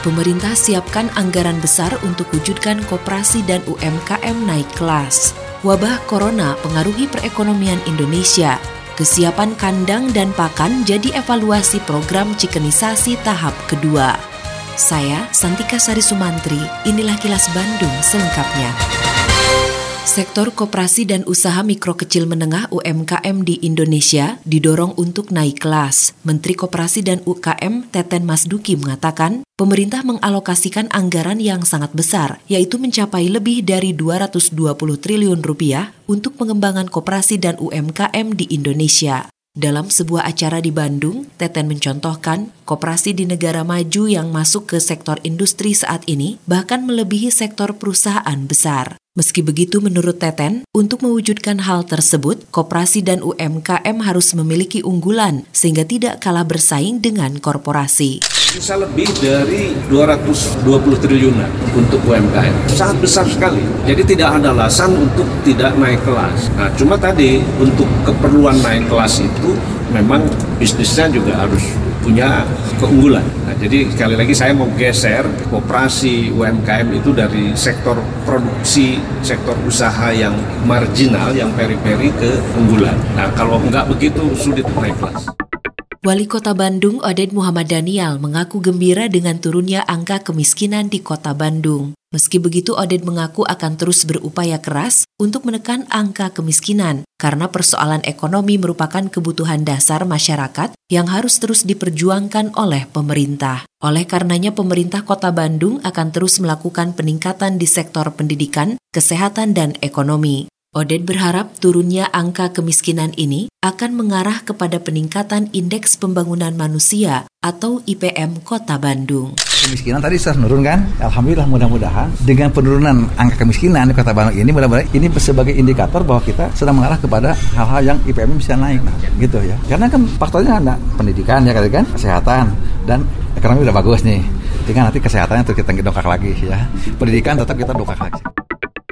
pemerintah siapkan anggaran besar untuk wujudkan koperasi dan UMKM naik kelas. Wabah corona pengaruhi perekonomian Indonesia. Kesiapan kandang dan pakan jadi evaluasi program cikenisasi tahap kedua. Saya Santika Sari Sumantri, inilah kilas Bandung selengkapnya. Sektor koperasi dan usaha mikro kecil menengah UMKM di Indonesia didorong untuk naik kelas. Menteri Koperasi dan UKM Teten Masduki mengatakan, pemerintah mengalokasikan anggaran yang sangat besar, yaitu mencapai lebih dari 220 triliun rupiah untuk pengembangan koperasi dan UMKM di Indonesia. Dalam sebuah acara di Bandung, Teten mencontohkan koperasi di negara maju yang masuk ke sektor industri saat ini bahkan melebihi sektor perusahaan besar. Meski begitu, menurut Teten, untuk mewujudkan hal tersebut, koperasi dan UMKM harus memiliki unggulan sehingga tidak kalah bersaing dengan korporasi. Bisa lebih dari 220 triliunan untuk UMKM. Sangat besar sekali. Jadi tidak ada alasan untuk tidak naik kelas. Nah, cuma tadi untuk keperluan naik kelas itu memang bisnisnya juga harus punya keunggulan. Nah, jadi sekali lagi saya mau geser kooperasi UMKM itu dari sektor produksi, sektor usaha yang marginal, yang peri-peri ke unggulan. Nah, kalau nggak begitu sulit naik kelas. Wali Kota Bandung Oded Muhammad Daniel mengaku gembira dengan turunnya angka kemiskinan di Kota Bandung. Meski begitu, Oded mengaku akan terus berupaya keras untuk menekan angka kemiskinan karena persoalan ekonomi merupakan kebutuhan dasar masyarakat yang harus terus diperjuangkan oleh pemerintah. Oleh karenanya, pemerintah Kota Bandung akan terus melakukan peningkatan di sektor pendidikan, kesehatan, dan ekonomi. Oded berharap turunnya angka kemiskinan ini akan mengarah kepada peningkatan Indeks Pembangunan Manusia atau IPM Kota Bandung. Kemiskinan tadi sudah menurun kan? Alhamdulillah mudah-mudahan dengan penurunan angka kemiskinan di Kota Bandung ini mudah-mudahan ini sebagai indikator bahwa kita sedang mengarah kepada hal-hal yang IPM bisa naik gitu ya. Karena kan faktornya ada pendidikan ya kan, kesehatan dan ekonomi udah bagus nih. Tinggal nanti kesehatannya terus kita dongkrak lagi ya. Pendidikan tetap kita dongkrak lagi.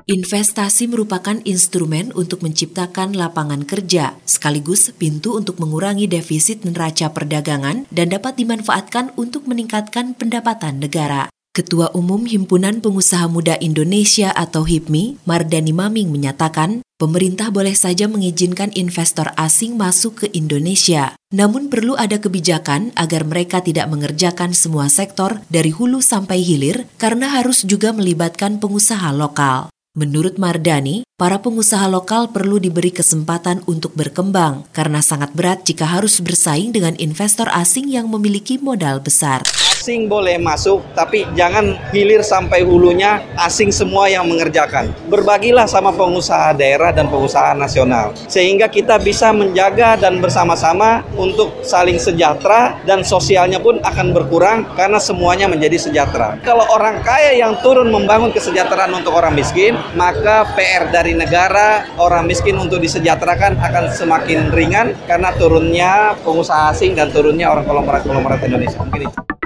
Investasi merupakan instrumen untuk menciptakan lapangan kerja, sekaligus pintu untuk mengurangi defisit neraca perdagangan dan dapat dimanfaatkan untuk meningkatkan pendapatan negara. Ketua Umum Himpunan Pengusaha Muda Indonesia atau HIPMI, Mardani Maming menyatakan, pemerintah boleh saja mengizinkan investor asing masuk ke Indonesia. Namun perlu ada kebijakan agar mereka tidak mengerjakan semua sektor dari hulu sampai hilir karena harus juga melibatkan pengusaha lokal. Menurut Mardani, para pengusaha lokal perlu diberi kesempatan untuk berkembang karena sangat berat jika harus bersaing dengan investor asing yang memiliki modal besar asing boleh masuk, tapi jangan hilir sampai hulunya asing semua yang mengerjakan. Berbagilah sama pengusaha daerah dan pengusaha nasional, sehingga kita bisa menjaga dan bersama-sama untuk saling sejahtera dan sosialnya pun akan berkurang karena semuanya menjadi sejahtera. Kalau orang kaya yang turun membangun kesejahteraan untuk orang miskin, maka PR dari negara orang miskin untuk disejahterakan akan semakin ringan karena turunnya pengusaha asing dan turunnya orang konglomerat-konglomerat Indonesia. Mungkin itu.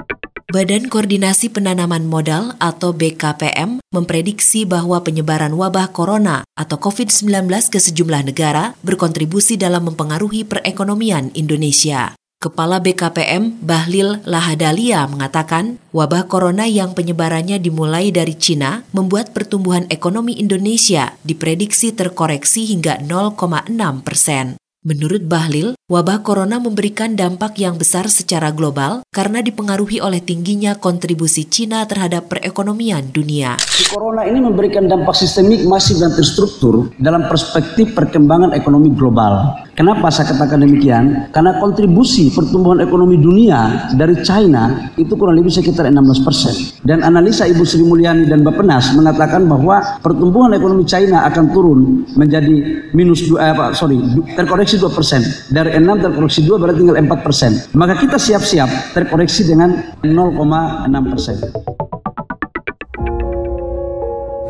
Badan Koordinasi Penanaman Modal atau BKPM memprediksi bahwa penyebaran wabah corona atau COVID-19 ke sejumlah negara berkontribusi dalam mempengaruhi perekonomian Indonesia. Kepala BKPM Bahlil Lahadalia mengatakan, wabah corona yang penyebarannya dimulai dari Cina membuat pertumbuhan ekonomi Indonesia diprediksi terkoreksi hingga 0,6 persen. Menurut Bahlil, wabah corona memberikan dampak yang besar secara global karena dipengaruhi oleh tingginya kontribusi Cina terhadap perekonomian dunia. Corona ini memberikan dampak sistemik masif dan terstruktur dalam perspektif perkembangan ekonomi global. Kenapa saya katakan demikian? Karena kontribusi pertumbuhan ekonomi dunia dari China itu kurang lebih sekitar 16 persen. Dan analisa Ibu Sri Mulyani dan Bapenas mengatakan bahwa pertumbuhan ekonomi China akan turun menjadi minus dua, eh, sorry, terkoreksi 2 persen. Dari 6 terkoreksi 2 berarti tinggal 4 persen. Maka kita siap-siap terkoreksi dengan 0,6 persen.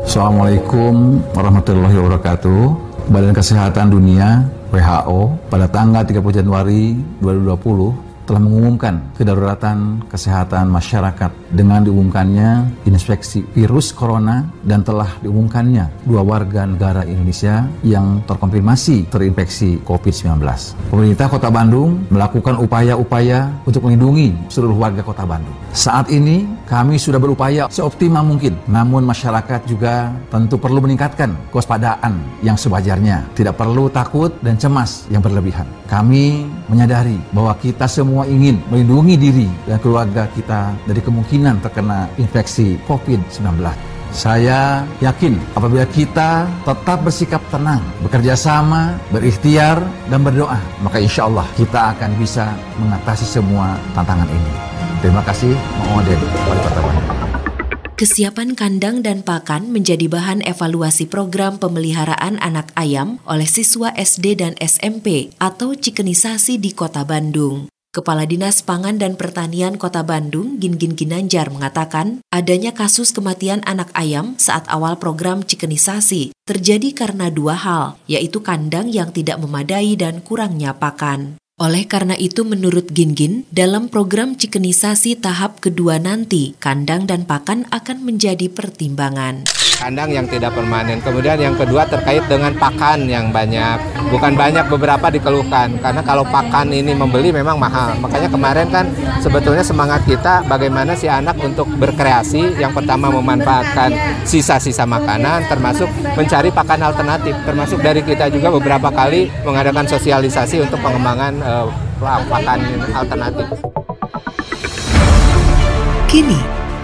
Assalamualaikum warahmatullahi wabarakatuh. Badan Kesehatan Dunia WHO pada tanggal 30 Januari 2020 telah mengumumkan kedaruratan kesehatan masyarakat dengan diumumkannya inspeksi virus corona dan telah diumumkannya dua warga negara Indonesia yang terkonfirmasi terinfeksi COVID-19. Pemerintah Kota Bandung melakukan upaya-upaya untuk melindungi seluruh warga Kota Bandung. Saat ini kami sudah berupaya seoptimal mungkin, namun masyarakat juga tentu perlu meningkatkan kewaspadaan yang sewajarnya. Tidak perlu takut dan cemas yang berlebihan. Kami menyadari bahwa kita semua semua ingin melindungi diri dan keluarga kita dari kemungkinan terkena infeksi COVID-19. Saya yakin apabila kita tetap bersikap tenang, bekerja sama, berikhtiar, dan berdoa, maka insya Allah kita akan bisa mengatasi semua tantangan ini. Terima kasih, Ma'oden, Wali Kota Bandung. Kesiapan kandang dan pakan menjadi bahan evaluasi program pemeliharaan anak ayam oleh siswa SD dan SMP atau cikenisasi di Kota Bandung. Kepala Dinas Pangan dan Pertanian Kota Bandung, Gin-Gin Ginanjar, mengatakan adanya kasus kematian anak ayam saat awal program cikenisasi terjadi karena dua hal, yaitu kandang yang tidak memadai dan kurangnya pakan. Oleh karena itu menurut Gin-Gin, dalam program cikenisasi tahap kedua nanti, kandang dan pakan akan menjadi pertimbangan kandang yang tidak permanen. Kemudian yang kedua terkait dengan pakan yang banyak. Bukan banyak beberapa dikeluhkan karena kalau pakan ini membeli memang mahal. Makanya kemarin kan sebetulnya semangat kita bagaimana si anak untuk berkreasi yang pertama memanfaatkan sisa-sisa makanan termasuk mencari pakan alternatif. Termasuk dari kita juga beberapa kali mengadakan sosialisasi untuk pengembangan uh, pakan alternatif. Kini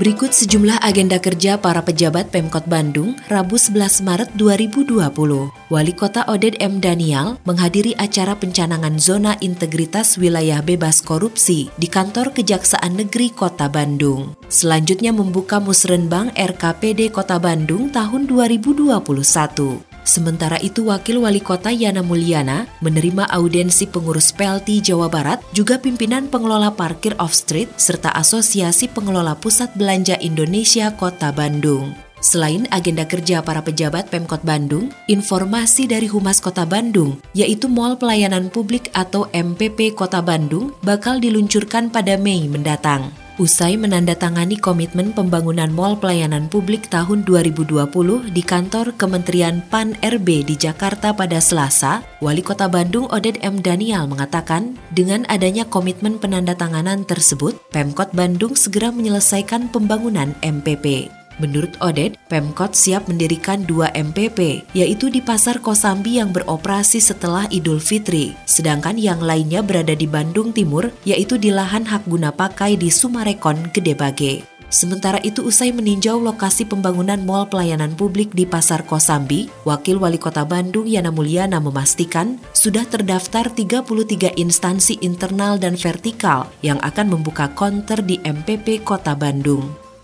Berikut sejumlah agenda kerja para pejabat Pemkot Bandung Rabu 11 Maret 2020. Wali Kota Oded M. Daniel menghadiri acara pencanangan zona integritas wilayah bebas korupsi di kantor Kejaksaan Negeri Kota Bandung. Selanjutnya membuka musrenbang RKPD Kota Bandung tahun 2021. Sementara itu Wakil Wali Kota Yana Mulyana menerima audensi pengurus PLT Jawa Barat, juga pimpinan pengelola parkir off-street, serta Asosiasi Pengelola Pusat Belanja Indonesia Kota Bandung. Selain agenda kerja para pejabat Pemkot Bandung, informasi dari Humas Kota Bandung, yaitu Mall Pelayanan Publik atau MPP Kota Bandung, bakal diluncurkan pada Mei mendatang. Usai menandatangani komitmen pembangunan Mall Pelayanan Publik tahun 2020 di kantor Kementerian PAN RB di Jakarta pada Selasa, Wali Kota Bandung Oded M. Daniel mengatakan, dengan adanya komitmen penandatanganan tersebut, Pemkot Bandung segera menyelesaikan pembangunan MPP. Menurut Odet, Pemkot siap mendirikan dua MPP, yaitu di Pasar Kosambi yang beroperasi setelah Idul Fitri, sedangkan yang lainnya berada di Bandung Timur, yaitu di lahan hak guna pakai di Sumarekon, Gedebage. Sementara itu usai meninjau lokasi pembangunan mal pelayanan publik di Pasar Kosambi, Wakil Wali Kota Bandung Yana Mulyana memastikan sudah terdaftar 33 instansi internal dan vertikal yang akan membuka konter di MPP Kota Bandung.